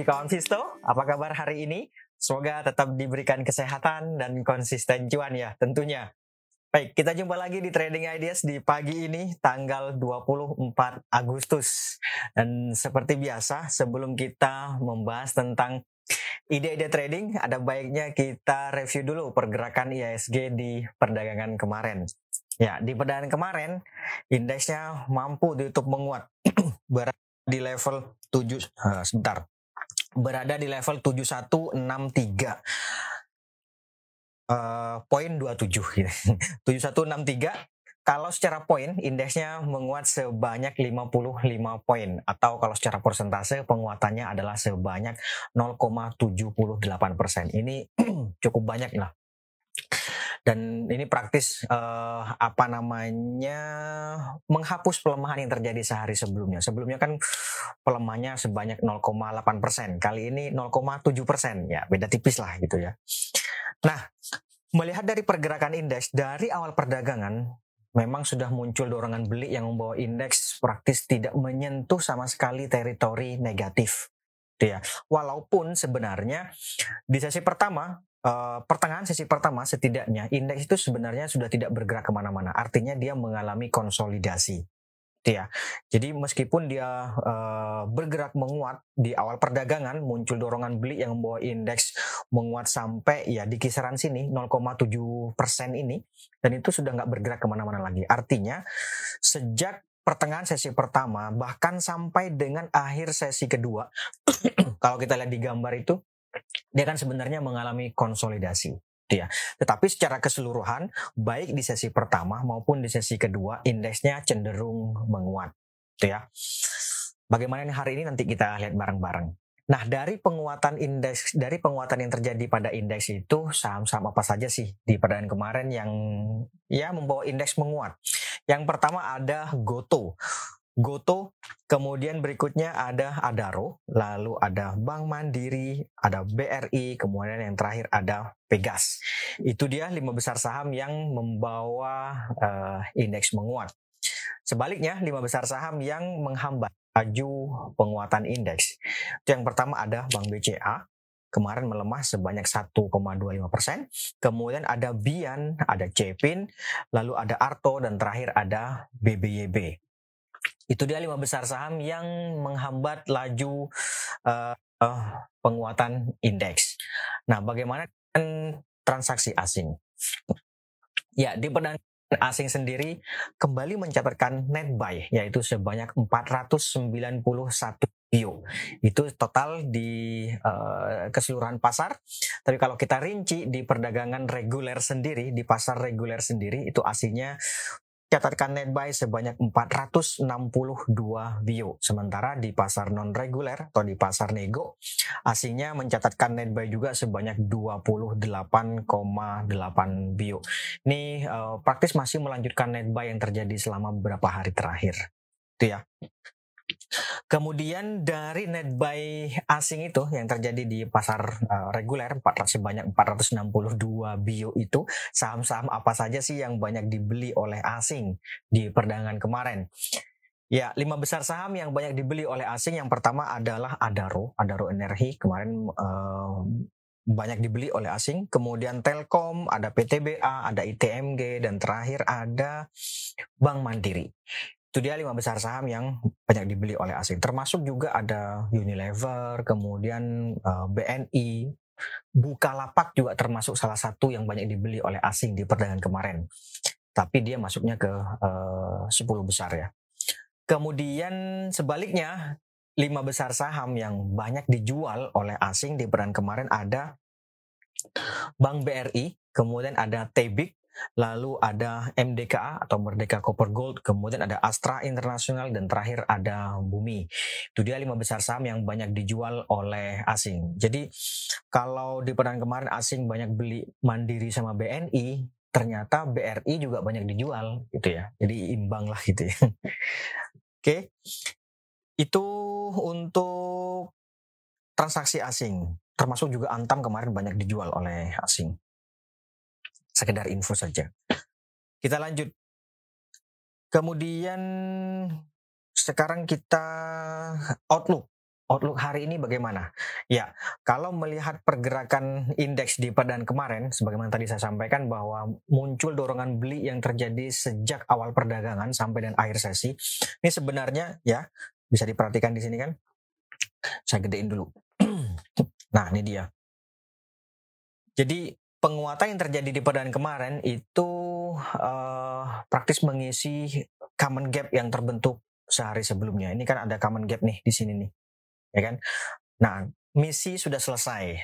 pagi kawan Visto, apa kabar hari ini? Semoga tetap diberikan kesehatan dan konsisten cuan ya tentunya. Baik, kita jumpa lagi di Trading Ideas di pagi ini tanggal 24 Agustus. Dan seperti biasa, sebelum kita membahas tentang ide-ide trading, ada baiknya kita review dulu pergerakan IISG di perdagangan kemarin. Ya, di perdagangan kemarin indeksnya mampu ditutup menguat berada di level 7 uh, sebentar. Berada di level 7163 uh, poin 27 gitu. 7163 kalau secara poin indeksnya menguat sebanyak 55 poin atau kalau secara persentase penguatannya adalah sebanyak 0,78 persen. Ini cukup banyak lah dan ini praktis uh, apa namanya menghapus pelemahan yang terjadi sehari sebelumnya. Sebelumnya kan pelemahannya sebanyak 0,8 persen, kali ini 0,7 persen ya beda tipis lah gitu ya. Nah melihat dari pergerakan indeks dari awal perdagangan memang sudah muncul dorongan beli yang membawa indeks praktis tidak menyentuh sama sekali teritori negatif. Ya, walaupun sebenarnya di sesi pertama uh, pertengahan sesi pertama setidaknya indeks itu sebenarnya sudah tidak bergerak ke mana-mana. Artinya dia mengalami konsolidasi. Ya, jadi meskipun dia uh, bergerak menguat di awal perdagangan muncul dorongan beli yang membawa indeks menguat sampai ya di kisaran sini 0,7 persen ini dan itu sudah nggak bergerak ke mana-mana lagi. Artinya sejak pertengahan sesi pertama bahkan sampai dengan akhir sesi kedua kalau kita lihat di gambar itu dia kan sebenarnya mengalami konsolidasi ya. Tetapi secara keseluruhan, baik di sesi pertama maupun di sesi kedua, indeksnya cenderung menguat, ya. Bagaimana hari ini nanti kita lihat bareng-bareng. Nah, dari penguatan indeks, dari penguatan yang terjadi pada indeks itu saham-saham apa saja sih di perdagangan kemarin yang ya membawa indeks menguat? Yang pertama ada Goto. Goto, kemudian berikutnya ada Adaro, lalu ada Bank Mandiri, ada BRI, kemudian yang terakhir ada Pegas. Itu dia lima besar saham yang membawa uh, indeks menguat. Sebaliknya, lima besar saham yang menghambat laju penguatan indeks. Yang pertama ada Bank BCA, kemarin melemah sebanyak 1,25 persen. Kemudian ada Bian, ada Cepin, lalu ada Arto, dan terakhir ada BBYB. Itu dia lima besar saham yang menghambat laju uh, uh, penguatan indeks. Nah, bagaimana transaksi asing? Ya, di perdagangan asing sendiri kembali mencatatkan net buy yaitu sebanyak 491 bio. Itu total di uh, keseluruhan pasar. Tapi kalau kita rinci di perdagangan reguler sendiri, di pasar reguler sendiri itu aslinya catatkan net buy sebanyak 462 bio. Sementara di pasar non reguler atau di pasar nego, asingnya mencatatkan net buy juga sebanyak 28,8 bio. Ini uh, praktis masih melanjutkan net buy yang terjadi selama beberapa hari terakhir. Itu ya. Kemudian dari net buy asing itu yang terjadi di pasar uh, reguler 400 sebanyak 462 bio itu saham-saham apa saja sih yang banyak dibeli oleh asing di perdagangan kemarin? Ya, lima besar saham yang banyak dibeli oleh asing yang pertama adalah Adaro, Adaro Energi kemarin uh, banyak dibeli oleh asing. Kemudian Telkom, ada PTBA, ada ITMG, dan terakhir ada Bank Mandiri itu dia lima besar saham yang banyak dibeli oleh asing. Termasuk juga ada Unilever, kemudian eh, BNI, Bukalapak juga termasuk salah satu yang banyak dibeli oleh asing di perdagangan kemarin. Tapi dia masuknya ke eh, 10 besar ya. Kemudian sebaliknya lima besar saham yang banyak dijual oleh asing di perdagangan kemarin ada Bank BRI, kemudian ada Tebik, lalu ada MDKA atau Merdeka Copper Gold, kemudian ada Astra Internasional dan terakhir ada Bumi. Itu dia lima besar saham yang banyak dijual oleh asing. Jadi kalau di perdagangan kemarin asing banyak beli Mandiri sama BNI, ternyata BRI juga banyak dijual gitu ya. Jadi imbang lah gitu ya. Oke. Itu untuk transaksi asing. Termasuk juga Antam kemarin banyak dijual oleh asing sekedar info saja. Kita lanjut. Kemudian sekarang kita outlook outlook hari ini bagaimana? Ya, kalau melihat pergerakan indeks di perdaan kemarin, sebagaimana tadi saya sampaikan bahwa muncul dorongan beli yang terjadi sejak awal perdagangan sampai dan akhir sesi. Ini sebenarnya ya bisa diperhatikan di sini kan. Saya gedein dulu. nah, ini dia. Jadi penguatan yang terjadi di perdaan kemarin itu uh, praktis mengisi common gap yang terbentuk sehari sebelumnya. Ini kan ada common gap nih di sini nih, ya kan? Nah, misi sudah selesai,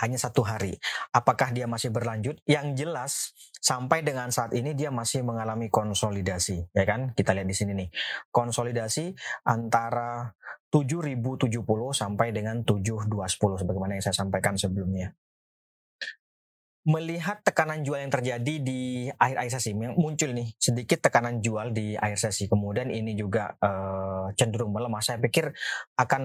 hanya satu hari. Apakah dia masih berlanjut? Yang jelas sampai dengan saat ini dia masih mengalami konsolidasi, ya kan? Kita lihat di sini nih, konsolidasi antara 7.070 sampai dengan 7.210 sebagaimana yang saya sampaikan sebelumnya melihat tekanan jual yang terjadi di akhir-akhir sesi. Muncul nih sedikit tekanan jual di akhir sesi. Kemudian ini juga uh, cenderung melemah. Saya pikir akan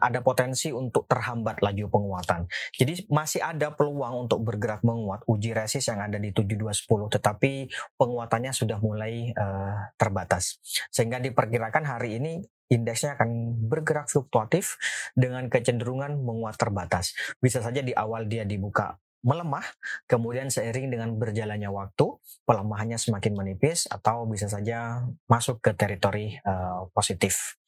ada potensi untuk terhambat laju penguatan. Jadi masih ada peluang untuk bergerak menguat uji resist yang ada di 7210 tetapi penguatannya sudah mulai uh, terbatas. Sehingga diperkirakan hari ini indeksnya akan bergerak fluktuatif dengan kecenderungan menguat terbatas. Bisa saja di awal dia dibuka melemah, kemudian seiring dengan berjalannya waktu, pelemahannya semakin menipis atau bisa saja masuk ke teritori uh, positif.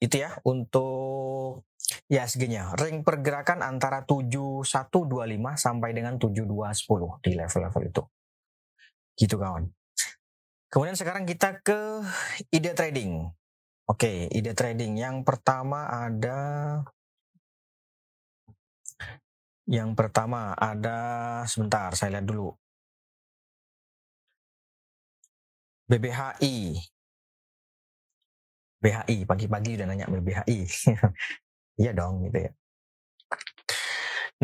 Itu ya untuk ya segini ring pergerakan antara 7125 sampai dengan 7210 di level-level itu. Gitu kawan. Kemudian sekarang kita ke ide trading. Oke, ide trading yang pertama ada yang pertama ada sebentar saya lihat dulu. BBHI. BHI pagi-pagi udah nanya BBHI. iya dong gitu ya.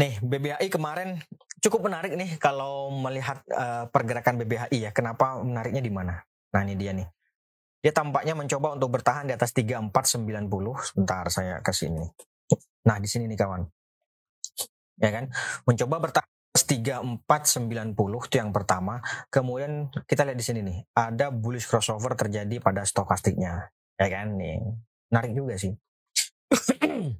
Nih, BBHI kemarin cukup menarik nih kalau melihat uh, pergerakan BBHI ya. Kenapa menariknya di mana? Nah, ini dia nih. Dia tampaknya mencoba untuk bertahan di atas 3490. Sebentar saya ke sini. Nah, di sini nih kawan ya kan? Mencoba bertahan 3490 itu yang pertama. Kemudian kita lihat di sini nih ada bullish crossover terjadi pada stokastiknya ya kan? Nih menarik juga sih.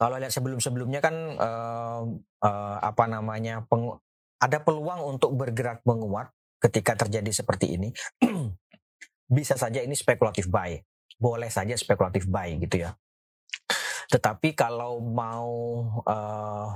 Kalau lihat sebelum-sebelumnya kan uh, uh, apa namanya peng, ada peluang untuk bergerak menguat ketika terjadi seperti ini. Bisa saja ini spekulatif buy boleh saja spekulatif buy gitu ya tetapi kalau mau uh,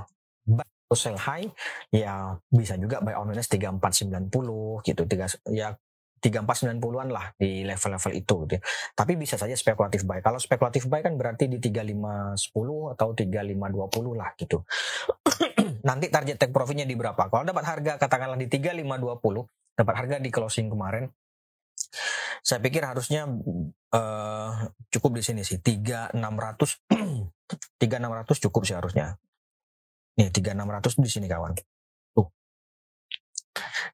buy sell high ya bisa juga buy on weakness 3490 gitu tiga ya 3490-an lah di level-level itu gitu. Ya. Tapi bisa saja spekulatif buy. Kalau spekulatif buy kan berarti di 3510 atau 3520 lah gitu. Nanti target take profitnya di berapa? Kalau dapat harga katakanlah di 3520, dapat harga di closing kemarin saya pikir harusnya uh, cukup di sini sih 3600 3600 cukup sih harusnya. Nih 3600 di sini kawan. Tuh.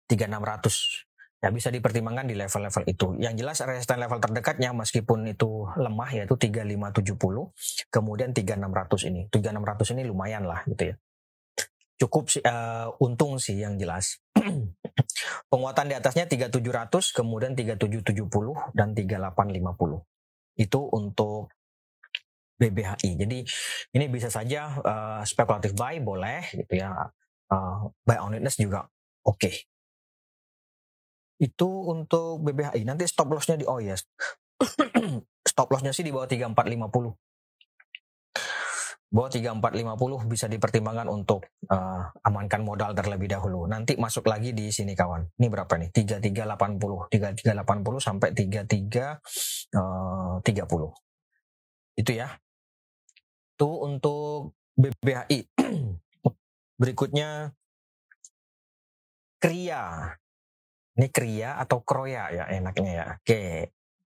3600 ya bisa dipertimbangkan di level-level itu. Yang jelas resisten level terdekatnya meskipun itu lemah yaitu 3570, kemudian 3600 ini. 3600 ini lumayan lah gitu ya. Cukup uh, untung sih yang jelas. Penguatan di atasnya 3700, kemudian 3770 dan 3850. Itu untuk BBHI. Jadi ini bisa saja uh, spekulatif buy boleh gitu ya. Uh, buy on witness juga oke. Okay. Itu untuk BBHI. Nanti stop lossnya di oh yes. stop lossnya sih di bawah 3450 bahwa 3450 bisa dipertimbangkan untuk uh, amankan modal terlebih dahulu. Nanti masuk lagi di sini kawan. Ini berapa nih? 3380. 3380 sampai 33 uh, 30. Itu ya. Itu untuk BBHI. Berikutnya Kria. Ini Kria atau Kroya ya enaknya ya. Oke.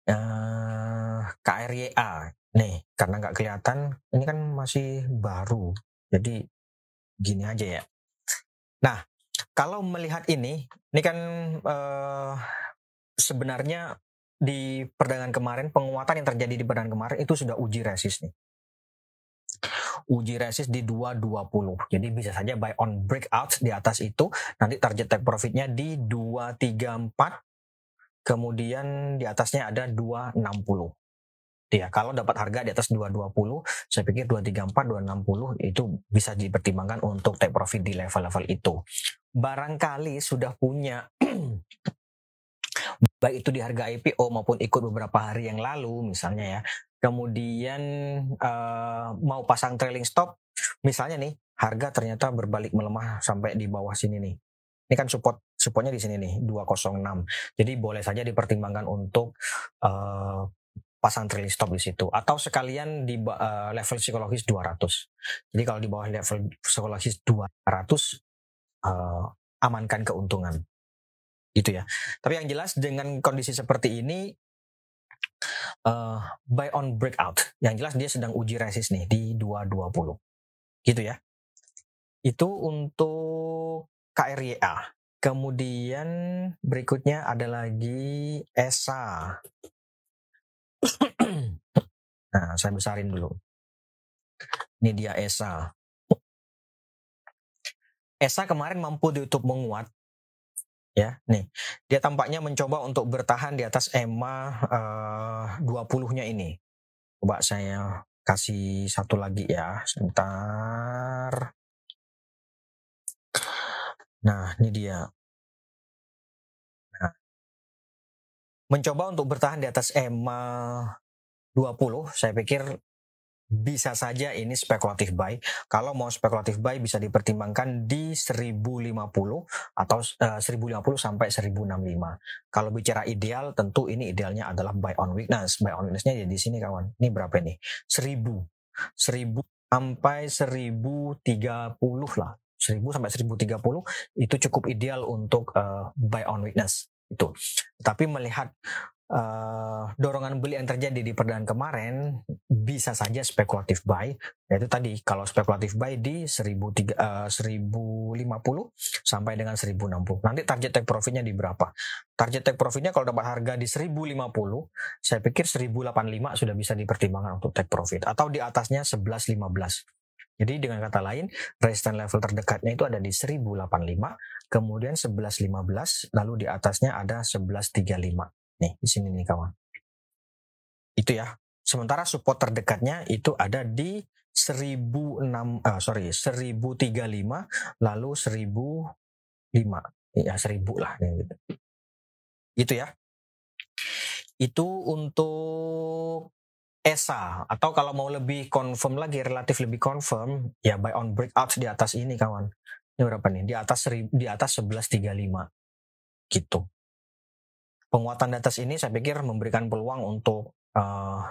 Uh, eh, KRYA Nih, karena nggak kelihatan, ini kan masih baru. Jadi gini aja ya. Nah, kalau melihat ini, ini kan eh, sebenarnya di perdagangan kemarin, penguatan yang terjadi di perdagangan kemarin itu sudah uji resist nih. Uji resist di 220. Jadi bisa saja buy on breakout di atas itu, nanti target take profitnya di 234, kemudian di atasnya ada 260 Ya, kalau dapat harga di atas 220, saya pikir 234, 260 itu bisa dipertimbangkan untuk take profit di level-level itu. Barangkali sudah punya baik itu di harga IPO maupun ikut beberapa hari yang lalu misalnya ya. Kemudian uh, mau pasang trailing stop, misalnya nih harga ternyata berbalik melemah sampai di bawah sini nih. Ini kan support supportnya di sini nih 206. Jadi boleh saja dipertimbangkan untuk uh, pasang trailing stop di situ atau sekalian di uh, level psikologis 200. Jadi kalau di bawah level psikologis 200 uh, amankan keuntungan. Gitu ya. Tapi yang jelas dengan kondisi seperti ini uh, buy on breakout. Yang jelas dia sedang uji resist nih di 220. Gitu ya. Itu untuk KRYA. Kemudian berikutnya ada lagi ESA. Nah, saya besarin dulu. Ini dia ESA. ESA kemarin mampu ditutup menguat. Ya, nih. Dia tampaknya mencoba untuk bertahan di atas EMA uh, 20-nya ini. Coba saya kasih satu lagi ya, sebentar. Nah, ini dia. Mencoba untuk bertahan di atas EMA 20, saya pikir bisa saja ini spekulatif buy. Kalau mau spekulatif buy bisa dipertimbangkan di 1050 atau uh, 1050 sampai 1065. Kalau bicara ideal tentu ini idealnya adalah buy on weakness. Buy on weaknessnya ya di sini kawan. Ini berapa nih? 1000. 1000 sampai 1030 lah. 1000 sampai 1030 itu cukup ideal untuk uh, buy on weakness itu. Tapi melihat uh, dorongan beli yang terjadi di perdaan kemarin bisa saja spekulatif buy yaitu tadi kalau spekulatif buy di 1050 uh, sampai dengan 1060 nanti target take profitnya di berapa? Target take profitnya kalau dapat harga di 1050 saya pikir 1085 sudah bisa dipertimbangkan untuk take profit atau di atasnya 1115 jadi dengan kata lain, resistance level terdekatnya itu ada di 1085, kemudian 1115, lalu di atasnya ada 1135. Nih, di sini nih kawan. Itu ya. Sementara support terdekatnya itu ada di 1006 uh, sorry 1035 lalu 1005 ya 1000 lah gitu. Itu ya. Itu untuk ESA atau kalau mau lebih confirm lagi relatif lebih confirm ya buy on breakout di atas ini kawan. Ini berapa nih? Di atas di atas 1135 gitu. Penguatan di atas ini saya pikir memberikan peluang untuk uh,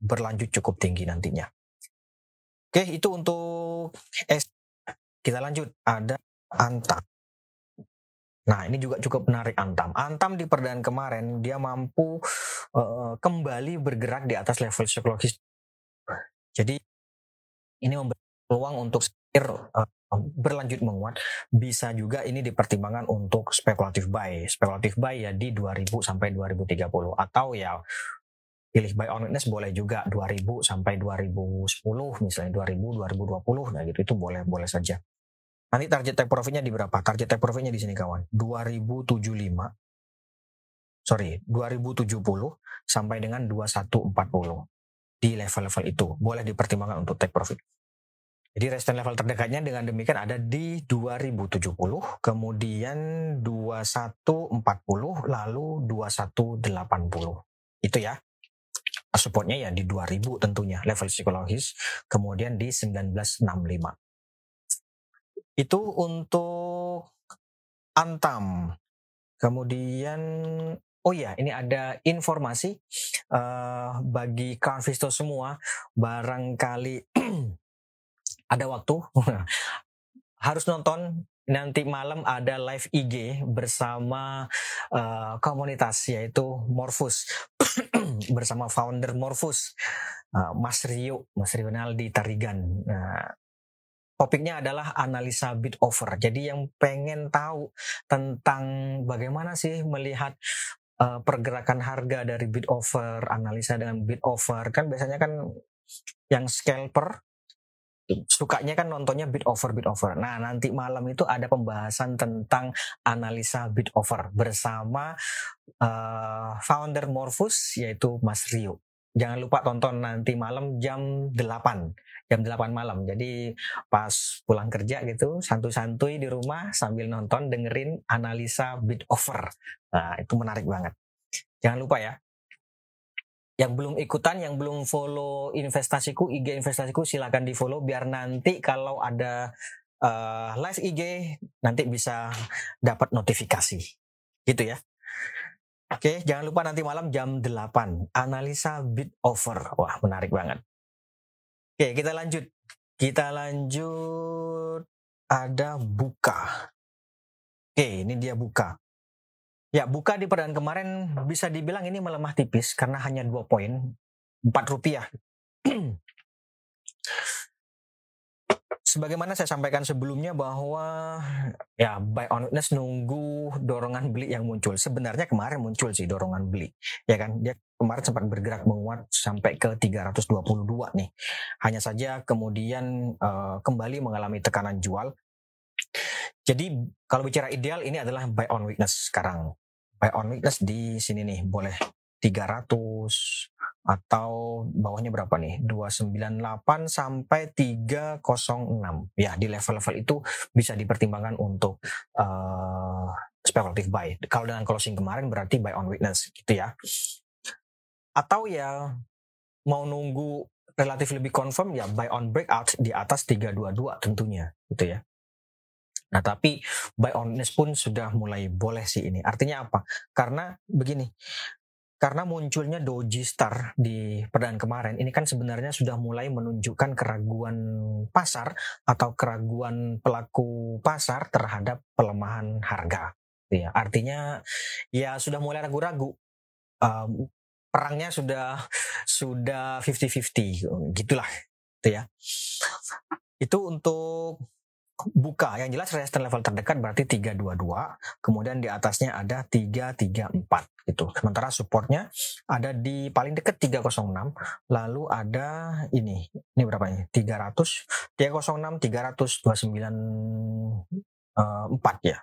berlanjut cukup tinggi nantinya. Oke, itu untuk S. Kita lanjut. Ada Anta. Nah, ini juga cukup menarik Antam. Antam di perdaan kemarin dia mampu uh, kembali bergerak di atas level psikologis. Jadi ini memberi peluang untuk uh, berlanjut menguat. Bisa juga ini dipertimbangkan untuk spekulatif buy. Spekulatif buy ya di 2000 sampai 2030 atau ya pilih buy on witness boleh juga 2000 sampai 2010 misalnya 2000 2020 nah gitu itu boleh boleh saja. Nanti target take profitnya di berapa? Target take profitnya di sini kawan. 2075. Sorry, 2070 sampai dengan 2140 di level-level itu. Boleh dipertimbangkan untuk take profit. Jadi resistance level terdekatnya dengan demikian ada di 2070, kemudian 2140, lalu 2180. Itu ya. Supportnya ya di 2000 tentunya, level psikologis, kemudian di 1965. Itu untuk Antam. Kemudian oh ya, ini ada informasi uh, bagi Carvisto semua, barangkali ada waktu harus nonton nanti malam ada live IG bersama uh, komunitas yaitu Morfus bersama founder Morfus uh, Mas Rio Mas Rio Naldi Tarigan. Nah, topiknya adalah analisa bid over. Jadi yang pengen tahu tentang bagaimana sih melihat uh, pergerakan harga dari bid over, analisa dengan bid over kan biasanya kan yang scalper sukanya kan nontonnya bid over bid over. Nah, nanti malam itu ada pembahasan tentang analisa bid over bersama uh, founder Morphus yaitu Mas Rio. Jangan lupa tonton nanti malam jam 8 jam 8 malam. Jadi pas pulang kerja gitu santuy-santuy di rumah sambil nonton dengerin analisa bid offer nah itu menarik banget. Jangan lupa ya. Yang belum ikutan, yang belum follow investasiku, IG investasiku silakan di follow biar nanti kalau ada uh, live IG nanti bisa dapat notifikasi. Gitu ya. Oke, jangan lupa nanti malam jam 8 analisa bid offer. Wah, menarik banget. Oke, kita lanjut. Kita lanjut ada buka. Oke, ini dia buka. Ya, buka di perdaan kemarin bisa dibilang ini melemah tipis karena hanya dua poin, 4 rupiah. sebagaimana saya sampaikan sebelumnya bahwa ya buy on witness nunggu dorongan beli yang muncul. Sebenarnya kemarin muncul sih dorongan beli. Ya kan? Dia kemarin sempat bergerak menguat sampai ke 322 nih. Hanya saja kemudian uh, kembali mengalami tekanan jual. Jadi kalau bicara ideal ini adalah buy on weakness sekarang. Buy on weakness di sini nih boleh 300 atau bawahnya berapa nih? 298 sampai 306 ya di level-level itu bisa dipertimbangkan untuk uh, speculative buy. Kalau dengan closing kemarin berarti buy on weakness gitu ya. Atau ya mau nunggu relatif lebih confirm ya buy on breakout di atas 322 tentunya gitu ya. Nah, tapi buy on weakness pun sudah mulai boleh sih ini. Artinya apa? Karena begini, karena munculnya doji star di perdaan kemarin ini kan sebenarnya sudah mulai menunjukkan keraguan pasar atau keraguan pelaku pasar terhadap pelemahan harga. Ya artinya ya sudah mulai ragu-ragu. Um, perangnya sudah sudah 50-50 gitulah gitu ya. Itu untuk buka. Yang jelas resistance level terdekat berarti 322 kemudian di atasnya ada 334 gitu. Sementara supportnya ada di paling dekat 306 lalu ada ini ini berapa ini? 300 306 300 294 uh, ya.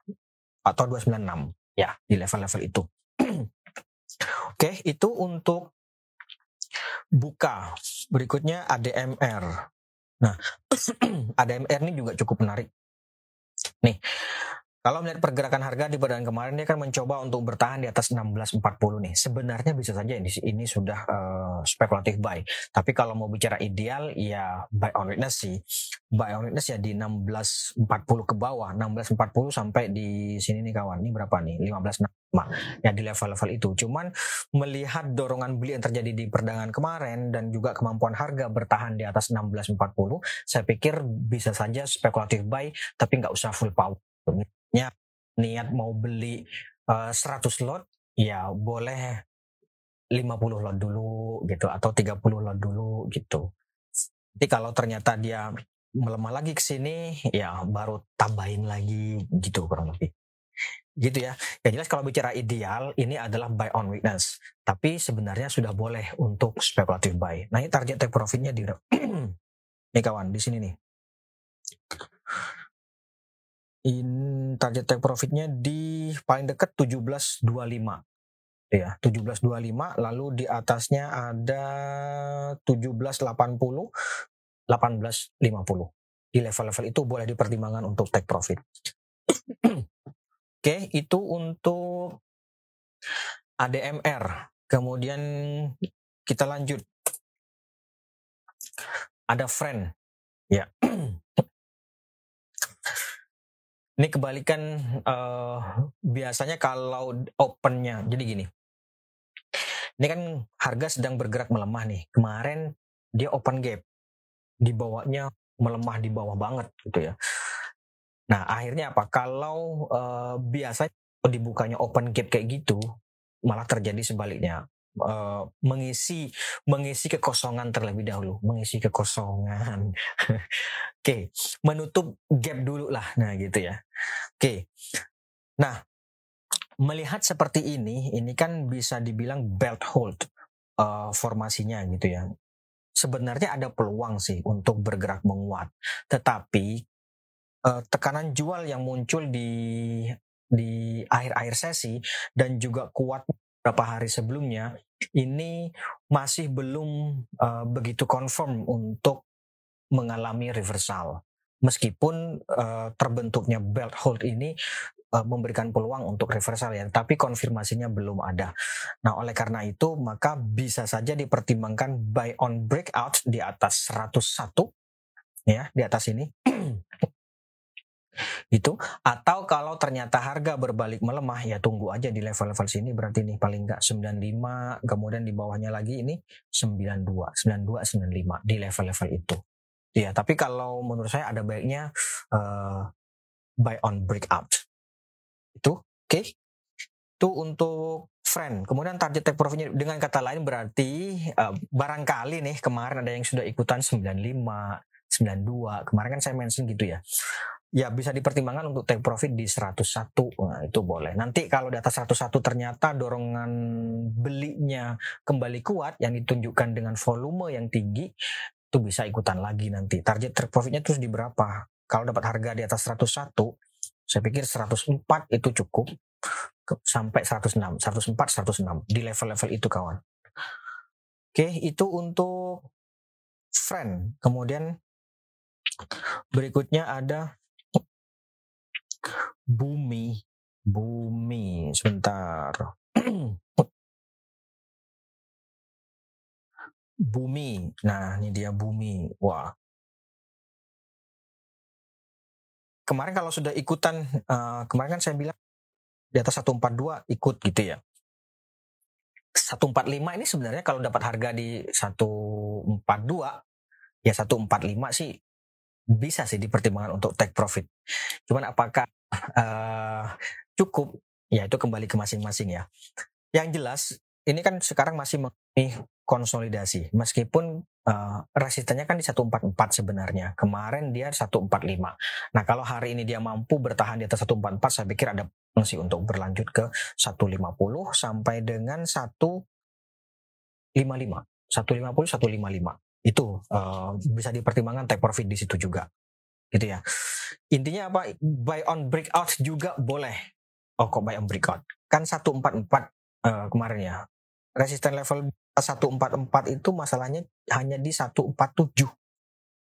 Atau 296 ya di level-level itu. Oke itu untuk buka. Berikutnya ADMR Nah, ADMR ini juga cukup menarik. Nih, kalau melihat pergerakan harga di perdagangan kemarin dia kan mencoba untuk bertahan di atas 1640 nih. Sebenarnya bisa saja ini ini sudah uh, spekulatif buy. Tapi kalau mau bicara ideal ya buy on witness sih. Buy on witness ya di 1640 ke bawah, 1640 sampai di sini nih kawan. Ini berapa nih? 1565. Ya di level-level itu. Cuman melihat dorongan beli yang terjadi di perdagangan kemarin dan juga kemampuan harga bertahan di atas 1640, saya pikir bisa saja spekulatif buy tapi nggak usah full power nya niat mau beli uh, eh, 100 lot ya boleh 50 lot dulu gitu atau 30 lot dulu gitu. Jadi kalau ternyata dia melemah lagi ke sini ya baru tambahin lagi gitu kurang lebih. Gitu ya. Yang jelas kalau bicara ideal ini adalah buy on weakness. Tapi sebenarnya sudah boleh untuk speculative buy. Nah ini target take profitnya di nih kawan di sini nih in target take profitnya di paling dekat 1725 ya 1725 lalu di atasnya ada 1780 1850 di level-level itu boleh dipertimbangkan untuk take profit. Oke itu untuk ADMR kemudian kita lanjut. Ada friend. Ya Ini kebalikan uh, biasanya kalau opennya. Jadi gini. Ini kan harga sedang bergerak melemah nih. Kemarin dia open gap. Di bawahnya melemah di bawah banget gitu ya. Nah, akhirnya apa? Kalau uh, biasanya dibukanya open gap kayak gitu, malah terjadi sebaliknya. Uh, mengisi mengisi kekosongan terlebih dahulu, mengisi kekosongan. Oke, okay. menutup gap dulu lah. Nah, gitu ya. Oke. Okay. Nah, melihat seperti ini, ini kan bisa dibilang belt hold uh, formasinya gitu ya. Sebenarnya ada peluang sih untuk bergerak menguat, tetapi uh, tekanan jual yang muncul di di akhir-akhir sesi dan juga kuat beberapa hari sebelumnya ini masih belum uh, begitu confirm untuk mengalami reversal. Meskipun uh, terbentuknya belt hold ini uh, memberikan peluang untuk reversal ya, tapi konfirmasinya belum ada. Nah, oleh karena itu maka bisa saja dipertimbangkan buy on breakout di atas 101 ya, di atas ini. itu? Atau kalau ternyata harga berbalik melemah ya tunggu aja di level-level sini. Berarti nih paling enggak 95 kemudian di bawahnya lagi ini 92 92 95 di level-level itu. Ya tapi kalau menurut saya ada baiknya uh, buy on breakout itu? Oke. Okay? itu untuk friend. Kemudian target take profitnya dengan kata lain berarti uh, barangkali nih kemarin ada yang sudah ikutan 95 92 kemarin kan saya mention gitu ya ya bisa dipertimbangkan untuk take profit di 101 nah, itu boleh. Nanti kalau di atas 101 ternyata dorongan belinya kembali kuat yang ditunjukkan dengan volume yang tinggi itu bisa ikutan lagi nanti. Target take profitnya terus di berapa? Kalau dapat harga di atas 101 saya pikir 104 itu cukup. Sampai 106 104 106 di level-level itu kawan. Oke itu untuk friend. Kemudian berikutnya ada Bumi. Bumi. Sebentar. bumi. Nah, ini dia bumi. Wah. Kemarin kalau sudah ikutan, uh, kemarin kan saya bilang di atas 142 ikut gitu ya. 145 ini sebenarnya kalau dapat harga di 142 ya 145 sih bisa sih dipertimbangkan untuk take profit. Cuman apakah uh, cukup? Ya itu kembali ke masing-masing ya. Yang jelas ini kan sekarang masih mengalami konsolidasi. Meskipun uh, resistennya kan di 144 sebenarnya. Kemarin dia 145. Nah, kalau hari ini dia mampu bertahan di atas 144, saya pikir ada potensi untuk berlanjut ke 150 sampai dengan 155. 150 155 itu uh, bisa dipertimbangkan take profit di situ juga. Gitu ya. Intinya apa? Buy on breakout juga boleh. Oh kok buy on breakout? Kan 144 uh, kemarin ya. Resisten level 144 itu masalahnya hanya di 147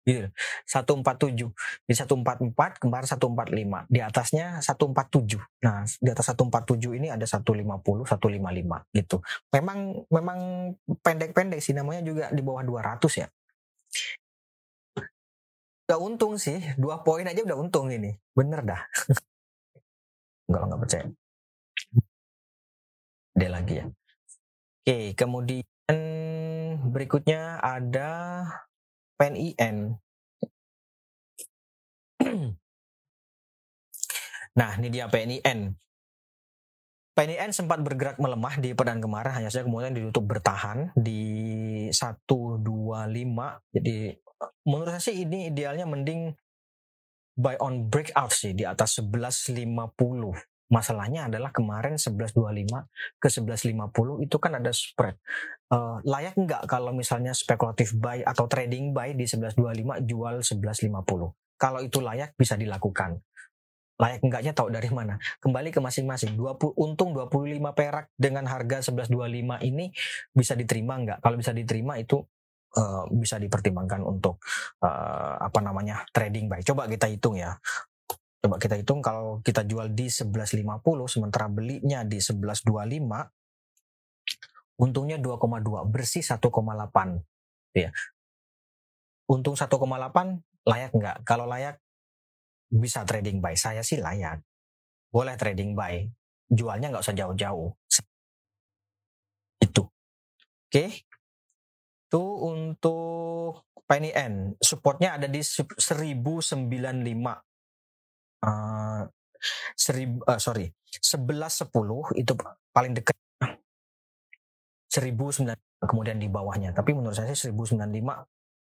gitu. 147 di 144 kemarin 145 di atasnya 147 nah di atas 147 ini ada 150 155 gitu. Memang memang pendek-pendek sih namanya juga di bawah 200 ya. Udah untung sih dua poin aja udah untung ini. Bener dah. Enggak enggak percaya. Ada lagi ya. Oke kemudian berikutnya ada PNIN. nah, ini dia PNIN. PNIN sempat bergerak melemah di pekan kemarin, hanya saja kemudian ditutup bertahan di 125. Jadi menurut saya sih ini idealnya mending buy on breakout sih di atas 1150. Masalahnya adalah kemarin 1125 ke 1150 itu kan ada spread. Uh, layak nggak kalau misalnya spekulatif buy atau trading buy di 1125 jual 1150? Kalau itu layak bisa dilakukan. Layak enggaknya tahu dari mana? Kembali ke masing-masing. 20 untung 25 perak dengan harga 1125 ini bisa diterima nggak? Kalau bisa diterima itu uh, bisa dipertimbangkan untuk uh, apa namanya trading buy. Coba kita hitung ya. Coba kita hitung kalau kita jual di 11.50 sementara belinya di 11.25 untungnya 2,2 bersih 1,8 ya. Untung 1,8 layak nggak? Kalau layak bisa trading buy. Saya sih layak. Boleh trading buy. Jualnya nggak usah jauh-jauh. Itu. Oke. Itu untuk Penny N. Supportnya ada di 1095 uh, seribu uh, sorry sebelas sepuluh itu paling dekat. Seribu sembilan kemudian di bawahnya. Tapi menurut saya seribu sembilan lima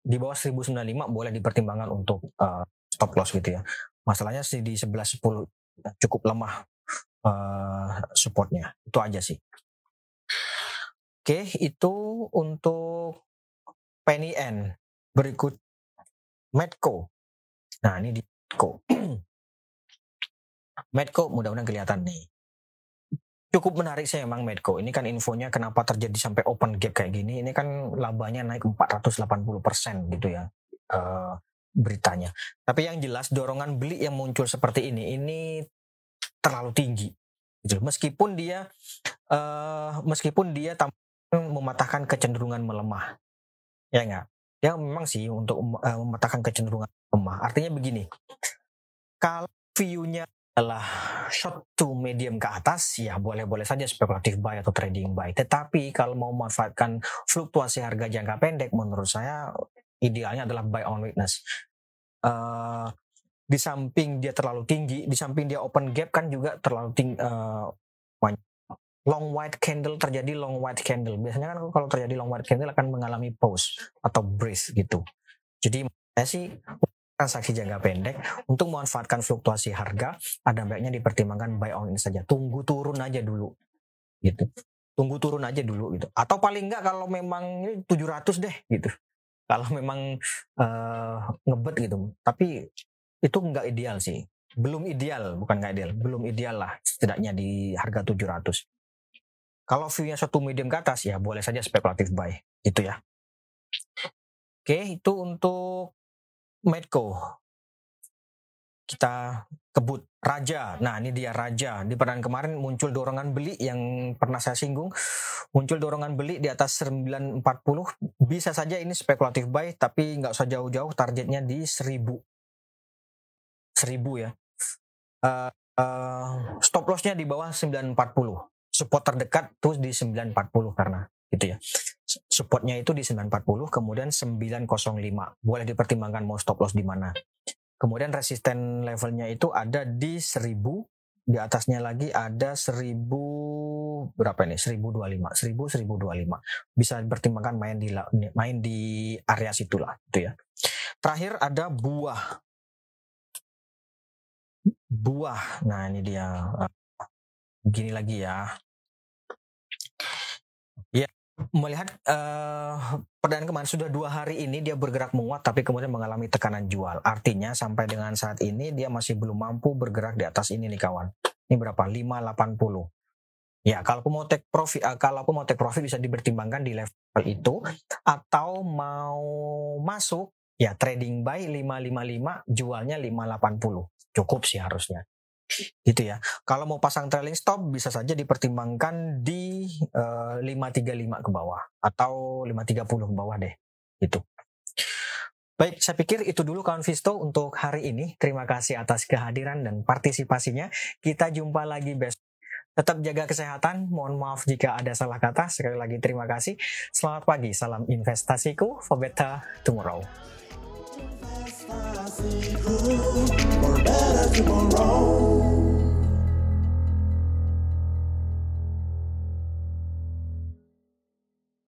di bawah seribu sembilan lima boleh dipertimbangkan untuk uh, stop loss gitu ya. Masalahnya sih di sebelas sepuluh cukup lemah uh, supportnya. Itu aja sih. Oke itu untuk Penny N. Berikut Medco. Nah ini di Medco Medco mudah-mudahan kelihatan nih. cukup menarik sih memang Medco. Ini kan infonya kenapa terjadi sampai open gap kayak gini. Ini kan labanya naik 480% gitu ya uh, beritanya. Tapi yang jelas dorongan beli yang muncul seperti ini ini terlalu tinggi. Gitu. Meskipun dia uh, meskipun dia mematahkan kecenderungan melemah. Ya enggak? Ya memang sih untuk uh, mematahkan kecenderungan melemah. Artinya begini. Kalau view-nya adalah short to medium ke atas, ya boleh-boleh saja spekulatif buy atau trading buy. Tetapi kalau mau memanfaatkan fluktuasi harga jangka pendek, menurut saya idealnya adalah buy on weakness. Uh, di samping dia terlalu tinggi, di samping dia open gap kan juga terlalu tinggi. Uh, long white candle terjadi long white candle. Biasanya kan kalau terjadi long white candle akan mengalami pause atau breeze gitu. Jadi saya sih transaksi jangka pendek untuk memanfaatkan fluktuasi harga ada baiknya dipertimbangkan buy on ini saja. Tunggu turun aja dulu gitu. Tunggu turun aja dulu gitu. Atau paling enggak kalau memang ini 700 deh gitu. Kalau memang uh, ngebet gitu. Tapi itu enggak ideal sih. Belum ideal bukan enggak ideal. Belum ideal lah setidaknya di harga 700 kalau view-nya satu medium ke atas ya boleh saja spekulatif buy gitu ya. Oke itu untuk Medco. Kita kebut Raja. Nah, ini dia Raja. Di perdan kemarin muncul dorongan beli yang pernah saya singgung. Muncul dorongan beli di atas 940. Bisa saja ini spekulatif buy, tapi nggak usah jauh-jauh. Targetnya di 1000. 1000 ya. Uh, uh, stop lossnya di bawah 940. Support terdekat tuh di 940 karena gitu ya. Supportnya itu di 940, kemudian 905. Boleh dipertimbangkan mau stop loss di mana. Kemudian resisten levelnya itu ada di 1000, di atasnya lagi ada 1000 berapa ini? 1025, 1000 1025. Bisa dipertimbangkan main di main di area situlah gitu ya. Terakhir ada buah. Buah. Nah, ini dia. Gini lagi ya melihat uh, perdana kemarin sudah dua hari ini dia bergerak menguat tapi kemudian mengalami tekanan jual. Artinya sampai dengan saat ini dia masih belum mampu bergerak di atas ini nih kawan. Ini berapa? 580. Ya, kalau mau take profit uh, kalau mau take profit bisa dipertimbangkan di level itu atau mau masuk ya trading buy 555 jualnya 580. Cukup sih harusnya gitu ya. Kalau mau pasang trailing stop bisa saja dipertimbangkan di uh, eh, 535 ke bawah atau 530 ke bawah deh. Itu. Baik, saya pikir itu dulu kawan Visto untuk hari ini. Terima kasih atas kehadiran dan partisipasinya. Kita jumpa lagi besok. Tetap jaga kesehatan. Mohon maaf jika ada salah kata. Sekali lagi terima kasih. Selamat pagi. Salam investasiku for better tomorrow. tomorrow.